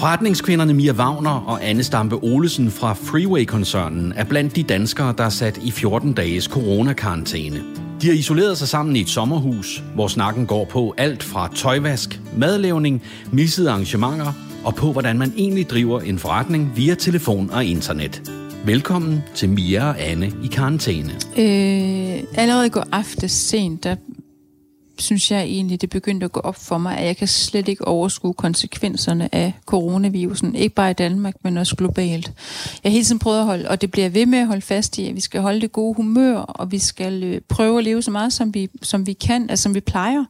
Forretningskvinderne Mia Wagner og Anne Stampe Olesen fra Freeway-koncernen er blandt de danskere, der er sat i 14 dages coronakarantæne. De har isoleret sig sammen i et sommerhus, hvor snakken går på alt fra tøjvask, madlavning, missede arrangementer og på, hvordan man egentlig driver en forretning via telefon og internet. Velkommen til Mia og Anne i karantæne. Øh, allerede i går aftes sent, der synes jeg egentlig, det begyndte at gå op for mig, at jeg kan slet ikke overskue konsekvenserne af coronavirusen. Ikke bare i Danmark, men også globalt. Jeg har hele tiden prøvet at holde, og det bliver ved med at holde fast i, at vi skal holde det gode humør, og vi skal øh, prøve at leve så meget, som vi, som vi kan, altså som vi plejer.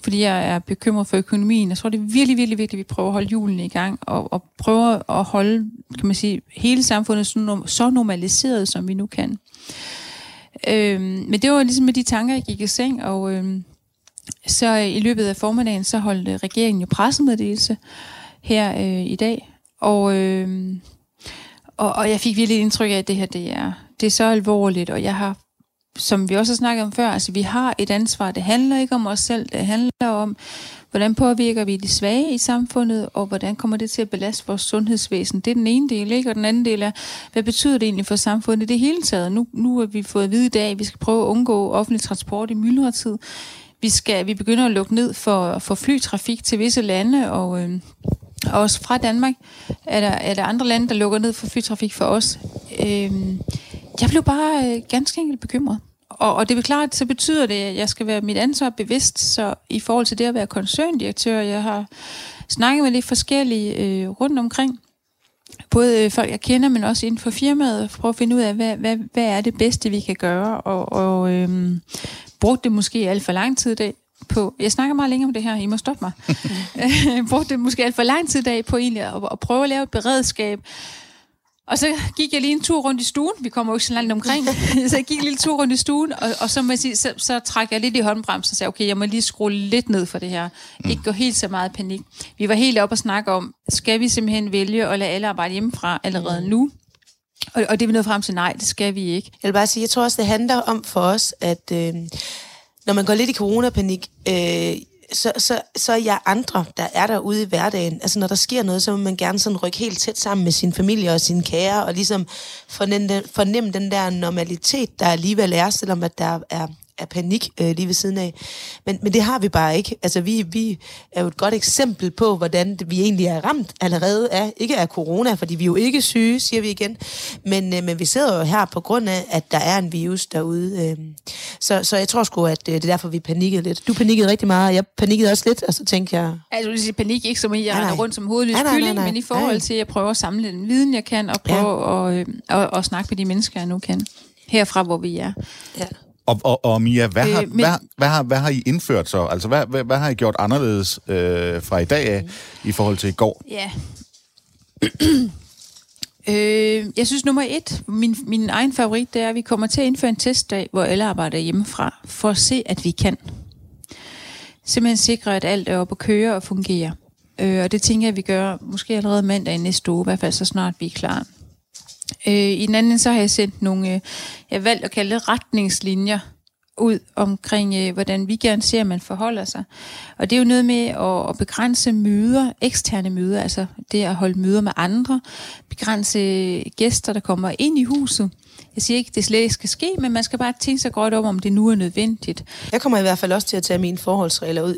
Fordi jeg er bekymret for økonomien. Jeg tror, det er virkelig, virkelig vigtigt, at vi prøver at holde julen i gang, og, og prøver at holde, kan man sige, hele samfundet så normaliseret, som vi nu kan. Øhm, men det var ligesom med de tanker, jeg gik i seng, og øhm, så øh, i løbet af formiddagen, så holdt øh, regeringen jo pressemeddelelse her øh, i dag, og, øh, og, og jeg fik virkelig indtryk af, at det her det er, det er så alvorligt, og jeg har, som vi også har snakket om før, altså vi har et ansvar, det handler ikke om os selv, det handler om, hvordan påvirker vi de svage i samfundet, og hvordan kommer det til at belaste vores sundhedsvæsen. Det er den ene del, ikke? og den anden del er, hvad betyder det egentlig for samfundet det hele taget? Nu, nu har vi fået at vide i dag, at vi skal prøve at undgå offentlig transport i myldretid. Vi, skal, vi begynder at lukke ned for, for flytrafik til visse lande, og, øh, også fra Danmark er der, er der andre lande, der lukker ned for flytrafik for os. Øh, jeg blev bare øh, ganske enkelt bekymret. Og, og det er klart, så betyder det, at jeg skal være mit ansvar bevidst, så i forhold til det at være koncerndirektør, jeg har snakket med lidt forskellige øh, rundt omkring, både øh, folk, jeg kender, men også inden for firmaet, for at finde ud af, hvad, hvad, hvad er det bedste, vi kan gøre, og, og øhm, brugte det måske alt for lang tid i dag på, jeg snakker meget længere om det her, I må stoppe mig, brugte det måske alt for lang tid i dag på egentlig at, at prøve at lave et beredskab, og så gik jeg lige en tur rundt i stuen. Vi kommer jo ikke så langt omkring. så jeg gik lige en tur rundt i stuen, og, og så, må jeg sige, så, så trak jeg lidt i håndbremsen og sagde, okay, jeg må lige skrue lidt ned for det her. Mm. Ikke gå helt så meget panik. Vi var helt oppe og snakke om, skal vi simpelthen vælge at lade alle arbejde hjemmefra allerede mm. nu? Og, og det er vi nået frem til, nej, det skal vi ikke. Jeg vil bare sige, jeg tror også, det handler om for os, at øh, når man går lidt i coronapanik, øh, så, så, så er jeg andre, der er der ude i hverdagen. Altså når der sker noget, så vil man gerne sådan rykke helt tæt sammen med sin familie og sine kære, og ligesom fornemme den, fornemme den der normalitet, der alligevel er, selvom at der er af panik øh, lige ved siden af. Men, men det har vi bare ikke. Altså, vi, vi er jo et godt eksempel på, hvordan vi egentlig er ramt allerede af, ikke af corona, fordi vi er jo ikke syge, siger vi igen, men, øh, men vi sidder jo her på grund af, at der er en virus derude. Øh. Så, så jeg tror sgu, at øh, det er derfor, vi panikkede lidt. Du panikkede rigtig meget, jeg panikkede også lidt, og så tænkte jeg... Altså, du siger panik ikke som i, jeg render rundt som hovedløs kylling, men i forhold til, at jeg prøver at samle den viden, jeg kan, og prøve ja. at, øh, at, at snakke med de mennesker, jeg nu kan herfra, hvor vi er. Ja. Og, og, og Mia, hvad, har, øh, men... hvad, hvad, har, hvad har I indført så? Altså, hvad, hvad, hvad har I gjort anderledes øh, fra i dag af, i forhold til i går? Ja. øh, jeg synes nummer et, min, min egen favorit, det er, at vi kommer til at indføre en testdag, hvor alle arbejder hjemmefra, for at se, at vi kan. Simpelthen sikre, at alt er oppe at køre og fungere. Øh, og det tænker jeg, at vi gør måske allerede mandag i næste uge, i hvert fald så snart vi er klar. Øh, I den anden så har jeg sendt nogle, øh, jeg valgt at kalde det retningslinjer ud omkring, øh, hvordan vi gerne ser, at man forholder sig. Og det er jo noget med at, at begrænse møder, eksterne møder, altså det at holde møder med andre, begrænse øh, gæster, der kommer ind i huset, jeg siger ikke, at det slet ikke skal ske, men man skal bare tænke sig godt om, om det nu er nødvendigt. Jeg kommer i hvert fald også til at tage mine forholdsregler ud,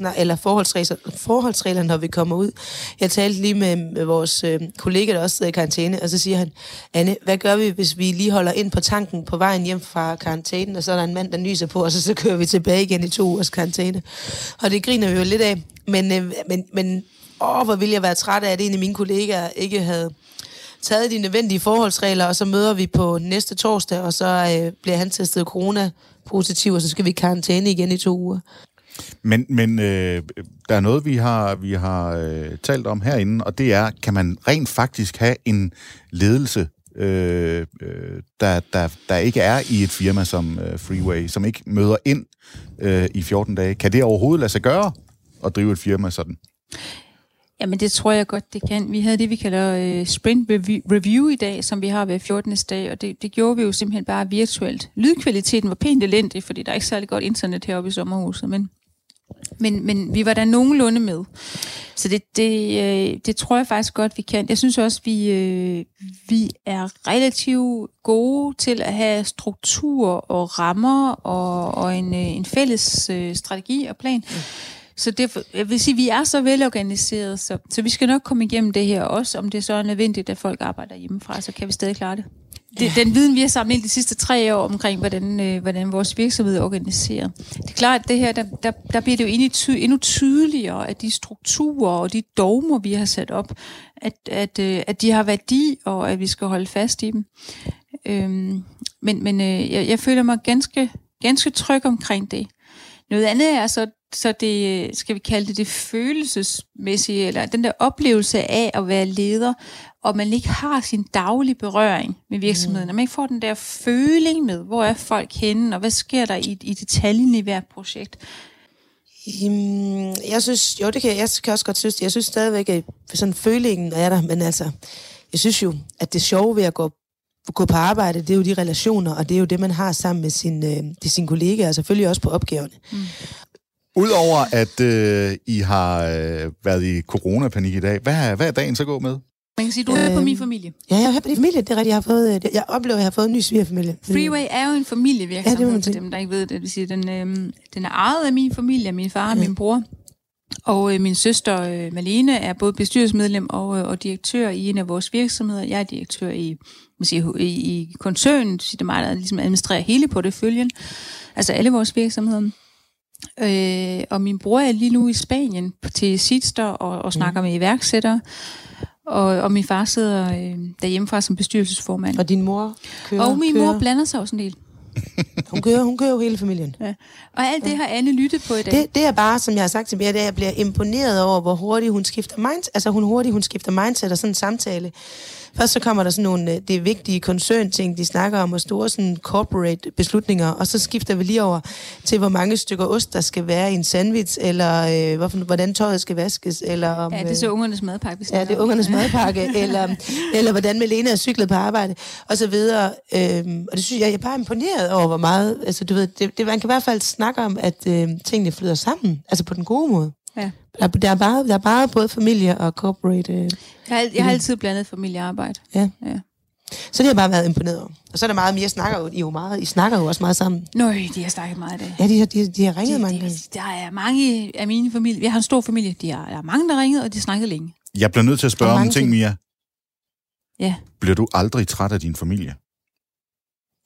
jeg eller forholdsregler, forholdsregler, når vi kommer ud. Jeg talte lige med, med vores øh, kollega, der også sidder i karantæne, og så siger han, Anne, hvad gør vi, hvis vi lige holder ind på tanken på vejen hjem fra karantænen, og så er der en mand, der nyser på, og så, så kører vi tilbage igen i to ugers karantæne. Og det griner vi jo lidt af. Men, øh, men, men åh, hvor ville jeg være træt af, at en af mine kollegaer ikke havde taget de nødvendige forholdsregler, og så møder vi på næste torsdag, og så øh, bliver han testet corona-positiv, og så skal vi i karantæne igen i to uger. Men, men øh, der er noget, vi har, vi har øh, talt om herinde, og det er, kan man rent faktisk have en ledelse, øh, øh der, der, der ikke er i et firma som øh, Freeway, som ikke møder ind øh, i 14 dage. Kan det overhovedet lade sig gøre at drive et firma sådan? Jamen det tror jeg godt, det kan. Vi havde det, vi kalder øh, sprint review, review i dag, som vi har ved 14. dag, og det, det gjorde vi jo simpelthen bare virtuelt. Lydkvaliteten var pænt elendig, fordi der er ikke særlig godt internet heroppe i sommerhuset, men Men, men vi var da nogenlunde med. Så det, det, øh, det tror jeg faktisk godt, vi kan. Jeg synes også, vi, øh, vi er relativt gode til at have struktur og rammer og, og en, øh, en fælles øh, strategi og plan. Mm. Så det, jeg vil sige, vi er så velorganiseret, så, så vi skal nok komme igennem det her også. Om det så er nødvendigt, at folk arbejder hjemmefra, så kan vi stadig klare det. det den viden, vi har samlet ind de sidste tre år omkring, hvordan, øh, hvordan vores virksomhed er organiseret. Det er klart, at det her, der, der, der bliver det jo endnu, ty, endnu tydeligere, at de strukturer og de dogmer, vi har sat op, at, at, øh, at de har værdi, og at vi skal holde fast i dem. Øhm, men men øh, jeg, jeg føler mig ganske, ganske tryg omkring det. Noget andet er så så det, skal vi kalde det det følelsesmæssige, eller den der oplevelse af at være leder, og man ikke har sin daglige berøring med virksomheden, mm. og man ikke får den der føling med, hvor er folk henne, og hvad sker der i, i detaljen i hvert projekt. jeg synes, jo, det kan jeg kan også godt synes, jeg synes stadigvæk, at sådan følingen er der, men altså, jeg synes jo, at det sjove ved at gå gå på arbejde, det er jo de relationer, og det er jo det, man har sammen med sin, øh, de sine kollegaer, og selvfølgelig også på opgaverne. Mm. Udover at øh, I har øh, været i coronapanik i dag, hvad, hvad er dagen så gået med? Man kan sige, du er øhm, på min familie. Ja, jeg er på din familie. Det er rigtigt. Jeg, har fået, øh, jeg oplever, at jeg har fået en ny svigerfamilie. Freeway er jo en familievirksomhed ja, det for dem, der ikke ved det. Det vil sige, den, øh, den er ejet af min familie, min far og ja. min bror. Og øh, min søster øh, Malene er både bestyrelsesmedlem og, øh, og direktør i en af vores virksomheder. Jeg er direktør i, man siger, i, i koncernen, så det er mig, der ligesom administrerer hele på det følgen. Altså alle vores virksomheder. Øh, og min bror er lige nu i Spanien til Sidster og, og snakker mm. med iværksættere. Og, og min far sidder øh, derhjemmefra som bestyrelsesformand. Og din mor kører? Og min kører. mor blander sig også en del. Hun, kører, hun kører jo hele familien. Ja. Og alt det har Anne lyttet på i dag. Det, det er bare, som jeg har sagt til Bia, det er, at jeg bliver imponeret over, hvor hurtigt hun skifter mindset. Altså, hun hurtigt hun skifter mindset og sådan en samtale. Først så kommer der sådan nogle, øh, det er vigtige koncernting, de snakker om, og store sådan corporate beslutninger, og så skifter vi lige over til, hvor mange stykker ost, der skal være i en sandwich, eller øh, hvorfor, hvordan tøjet skal vaskes, eller om... Ja, det er så øh, ungernes madpakke, vi Ja, det er ungernes madpakke, eller, eller hvordan Melena er cyklet på arbejde, og så videre. Øhm, og det synes jeg, jeg er bare imponeret over, hvor meget... Altså, du ved, det, det, man kan i hvert fald snakke om, at øh, tingene flyder sammen, altså på den gode måde. Ja. Der, der, er bare, der er bare både familie og corporate. Øh, jeg, har, jeg har altid blandet familiearbejde. Ja. ja. Så det har bare været imponeret over. Og så er der meget mere, snakker jo, I, jo meget, I snakker jo også meget sammen. Nøj, de har snakket meget i dag. Ja, de, har, de, de har ringet de, mange gange. Der er mange af mine familie, vi har en stor familie, de har, der er mange, der ringet, og de har snakket længe. Jeg bliver nødt til at spørge om en ting, Mia. Ja. Bliver du aldrig træt af din familie?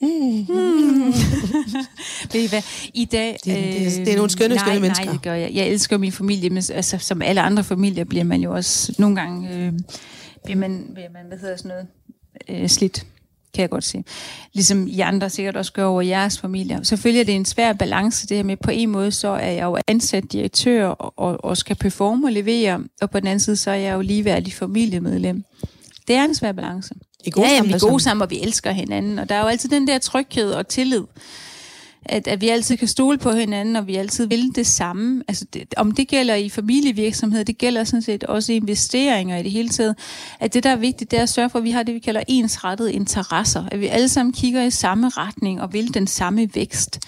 Mm. Ved I hvad? I dag... Det, det, det er nogle skønne, nej, skønne mennesker. Nej, det gør jeg. Jeg elsker min familie, men altså, som alle andre familier bliver man jo også nogle gange... Øh, bliver man, bliver man, hvad hedder sådan noget, øh, slidt kan jeg godt sige. Ligesom I andre sikkert også gør over jeres familier. Selvfølgelig er det en svær balance, det her med, på en måde, så er jeg jo ansat direktør og, og skal performe og levere, og på den anden side, så er jeg jo ligeværdig familiemedlem. Det er en svær balance. I gode ja, jamen, vi er gode sammen, og vi elsker hinanden. Og der er jo altid den der tryghed og tillid, at, at vi altid kan stole på hinanden, og vi altid vil det samme. Altså, det, om det gælder i familievirksomhed, det gælder sådan set også i investeringer i det hele taget. At det, der er vigtigt, det er at sørge for, at vi har det, vi kalder ensrettede interesser. At vi alle sammen kigger i samme retning og vil den samme vækst.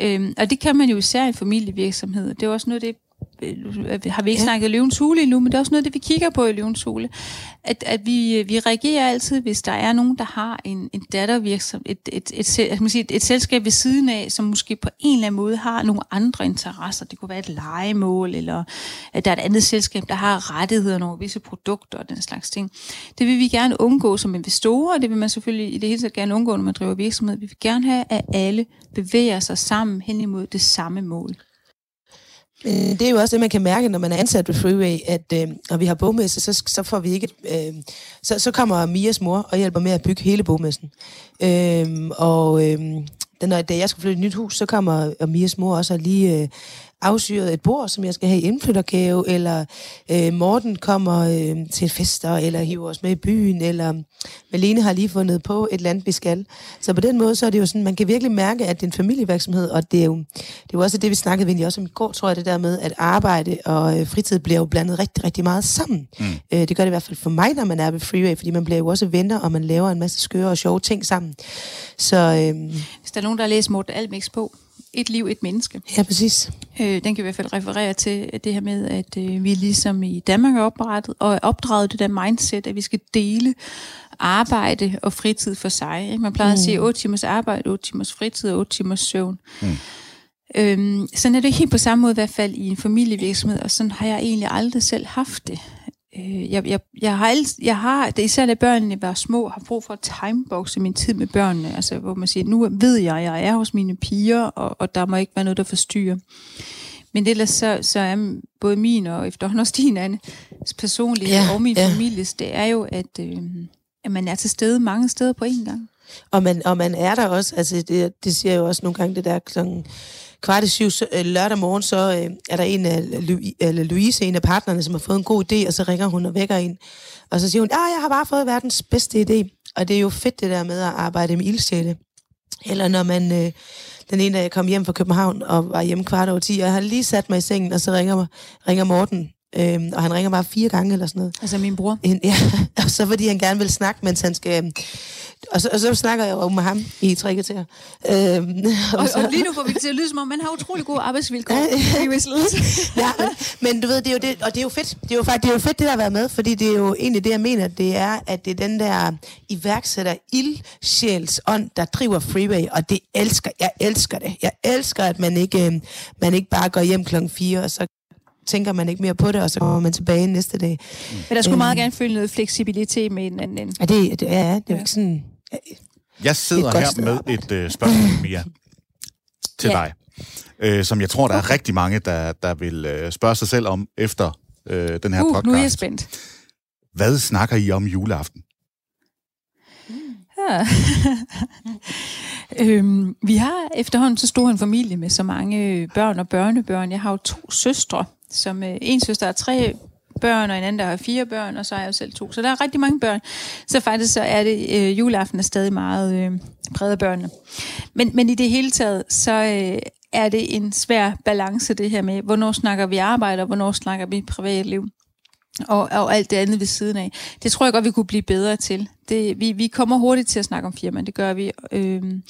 Øhm, og det kan man jo især i familievirksomhed. Det er også noget af det, Øh, har vi ikke ja. snakket løvens hule endnu, men det er også noget det, vi kigger på i løvens hule. At, at vi, vi reagerer altid, hvis der er nogen, der har en, en dattervirksomhed, et, et, et, et, et, et, et selskab ved siden af, som måske på en eller anden måde har nogle andre interesser. Det kunne være et legemål, eller at der er et andet selskab, der har rettigheder over visse produkter og den slags ting. Det vil vi gerne undgå som investorer, og det vil man selvfølgelig i det hele taget gerne undgå, når man driver virksomhed. Vi vil gerne have, at alle bevæger sig sammen hen imod det samme mål. Men det er jo også det, man kan mærke, når man er ansat ved Freeway, at øh, når vi har bogmesse, så, så får vi ikke... Øh, så, så kommer Mias mor og hjælper med at bygge hele bogmessen. Øh, og øh, den, da jeg skulle flytte et nyt hus, så kommer øh, Mias mor også lige... Øh, afsyret et bord, som jeg skal have i indflyttergave, eller øh, Morten kommer øh, til fester, eller hiver os med i byen, eller Malene har lige fundet på et land, vi skal. Så på den måde, så er det jo sådan, man kan virkelig mærke, at det er en familievirksomhed, og det er jo, det er jo også det, vi snakkede egentlig også om i går, tror jeg, det der med, at arbejde og øh, fritid bliver jo blandet rigtig, rigtig meget sammen. Mm. Øh, det gør det i hvert fald for mig, når man er ved Freeway, fordi man bliver jo også venner, og man laver en masse skøre og sjove ting sammen. Så, øh, Hvis der er nogen, der har læst Morten Almix på, et liv, et menneske. Ja, præcis. Øh, den kan i hvert fald referere til det her med, at øh, vi ligesom i Danmark er oprettet og opdraget det der mindset, at vi skal dele arbejde og fritid for sig. Ikke? Man plejer mm. at sige 8 timers arbejde, 8 timers fritid og 8 timers søvn. Mm. Øhm, sådan er det helt på samme måde i hvert fald i en familievirksomhed, og sådan har jeg egentlig aldrig selv haft det. Øh, jeg, jeg, jeg har, alt, jeg har det, især da børnene var små, har brug for at timeboxe min tid med børnene, altså hvor man siger, nu ved jeg, at jeg er hos mine piger, og, og der må ikke være noget, der forstyrrer. Men ellers så, så er både min og efterhånden også din Anne, personlighed ja, og min ja. families, det er jo, at, øh, at man er til stede mange steder på én gang. Og man, og man er der også, altså det, det siger jo også nogle gange det der klokken kvart i syv så, øh, lørdag morgen, så øh, er der en af eller Louise, en af partnerne, som har fået en god idé, og så ringer hun og vækker en. Og så siger hun, ja, jeg har bare fået verdens bedste idé. Og det er jo fedt det der med at arbejde med ildsjæle. Eller når man, øh, den ene dag jeg kom hjem fra København og var hjemme kvart over 10, og jeg har lige sat mig i sengen, og så ringer, ringer Morten, øh, og han ringer bare fire gange eller sådan noget. Altså min bror? En, ja, og så fordi han gerne vil snakke, mens han skal og så, og så snakker jeg jo med ham i tre kvarter. Øhm, og, og, så, og lige nu får vi til at lyde som om, man har utrolig gode arbejdsvilkår ja, men, men du ved, det er jo det, og det er jo fedt. Det er jo faktisk det er jo fedt, det der har været med, fordi det er jo egentlig det, jeg mener, det er, at det er den der iværksætter ildsjælsånd, der driver Freeway, og det elsker, jeg elsker det. Jeg elsker, at man ikke, øh, man ikke bare går hjem klokken 4, og så tænker man ikke mere på det, og så kommer man tilbage næste dag. Men der skulle øhm, meget gerne følge noget fleksibilitet med en anden. Ja, det, det, ja, det er jo ikke sådan... Jeg sidder her med et øh, spørgsmål, Mia, til ja. dig, øh, som jeg tror, der er rigtig mange, der, der vil øh, spørge sig selv om efter øh, den her uh, podcast. nu er jeg spændt. Hvad snakker I om juleaften? Ja. øhm, vi har efterhånden så stor en familie med så mange børn og børnebørn. Jeg har jo to søstre, som øh, en søster har tre børn, og en anden, der har fire børn, og så er jeg jo selv to. Så der er rigtig mange børn. Så faktisk så er det, øh, juleaften er stadig meget øh, præget af børnene. Men, men i det hele taget, så øh, er det en svær balance, det her med, hvornår snakker vi arbejde, og hvornår snakker vi privatliv og, og alt det andet ved siden af. Det tror jeg godt, vi kunne blive bedre til. Det, vi, vi kommer hurtigt til at snakke om firma, det gør vi. Øhm,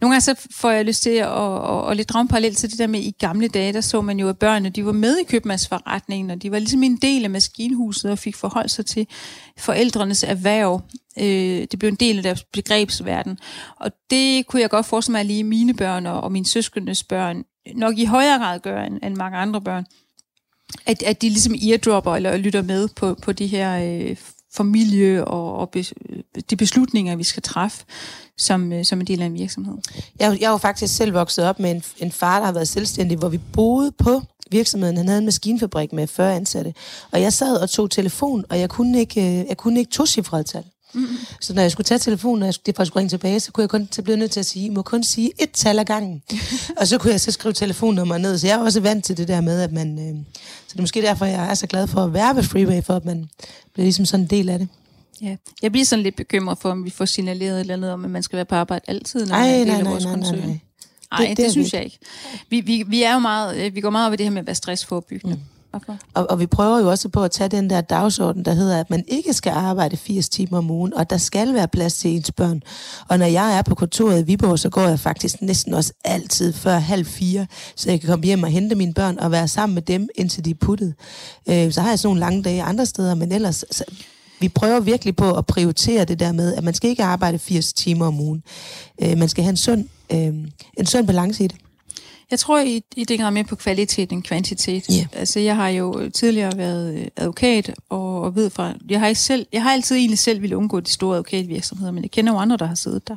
nogle gange så får jeg lyst til at, at, at lidt drage parallelt til det der med, i gamle dage, der så man jo, at børnene de var med i købmandsforretningen, og de var ligesom en del af maskinhuset og fik forholdt sig til forældrenes erhverv. Øh, det blev en del af deres begrebsverden. Og det kunne jeg godt forestille mig, at lige mine børn og, og mine søskendes børn nok i højere grad gør end, end mange andre børn at, at de ligesom eardropper eller lytter med på, på de her øh, familie og, og be, de beslutninger, vi skal træffe som, øh, som en del af en virksomhed. Jeg, jeg er jo faktisk selv vokset op med en, en far, der har været selvstændig, hvor vi boede på virksomheden. Han havde en maskinfabrik med 40 ansatte. Og jeg sad og tog telefon, og jeg kunne ikke, øh, jeg kunne ikke to tal. Så når jeg skulle tage telefonen, og jeg skulle, det skulle ringe tilbage, så kunne jeg kun, så blev nødt til at sige, I må kun sige et tal ad gangen. og så kunne jeg så skrive telefonnummeret ned. Så jeg er også vant til det der med, at man... Øh, så det er måske derfor, jeg er så glad for at være ved Freeway, for at man bliver ligesom sådan en del af det. Ja. Jeg bliver sådan lidt bekymret for, om vi får signaleret et eller andet om, at man skal være på arbejde altid, når Ej, man er en del af vores nej, nej, nej, nej. Nej, det, det, det synes jeg ikke. Vi, vi, vi er jo meget, øh, vi går meget over det her med at være stressforebyggende. Mm. Og, og vi prøver jo også på at tage den der dagsorden, der hedder, at man ikke skal arbejde 80 timer om ugen, og der skal være plads til ens børn. Og når jeg er på kontoret i Viborg, så går jeg faktisk næsten også altid før halv fire, så jeg kan komme hjem og hente mine børn og være sammen med dem, indtil de er puttet. Øh, så har jeg sådan nogle lange dage andre steder, men ellers... Så, vi prøver virkelig på at prioritere det der med, at man skal ikke arbejde 80 timer om ugen. Øh, man skal have en sund, øh, en sund balance i det. Jeg tror, I, I det mere på kvalitet end kvantitet. Yeah. Altså, jeg har jo tidligere været øh, advokat, og, og ved fra... Jeg har, ikke selv, jeg har altid egentlig selv ville undgå de store advokatvirksomheder, men jeg kender jo andre, der har siddet der.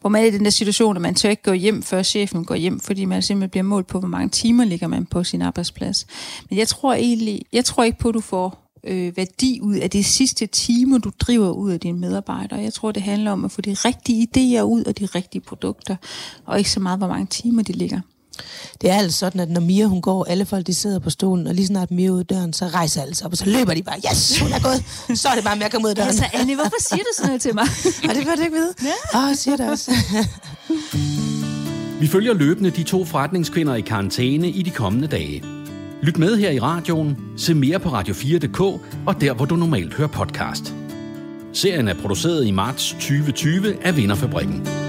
Hvor man er i den der situation, at man tør ikke gå hjem, før chefen går hjem, fordi man simpelthen bliver målt på, hvor mange timer ligger man på sin arbejdsplads. Men jeg tror egentlig... Jeg tror ikke på, at du får øh, værdi ud af de sidste timer, du driver ud af dine medarbejdere. Jeg tror, det handler om at få de rigtige idéer ud af de rigtige produkter, og ikke så meget, hvor mange timer de ligger. Det er altså sådan, at når Mia hun går, alle folk de sidder på stolen, og lige snart Mia ud døren, så rejser alle sig op, og så løber de bare, yes, hun er gået. Så er det bare med at komme ud af døren. Altså, Annie, hvorfor siger du sådan noget til mig? og det var det ikke vide. Ja. Åh, oh, siger det også. Vi følger løbende de to forretningskvinder i karantæne i de kommende dage. Lyt med her i radioen, se mere på radio4.dk og der, hvor du normalt hører podcast. Serien er produceret i marts 2020 af Vinderfabrikken.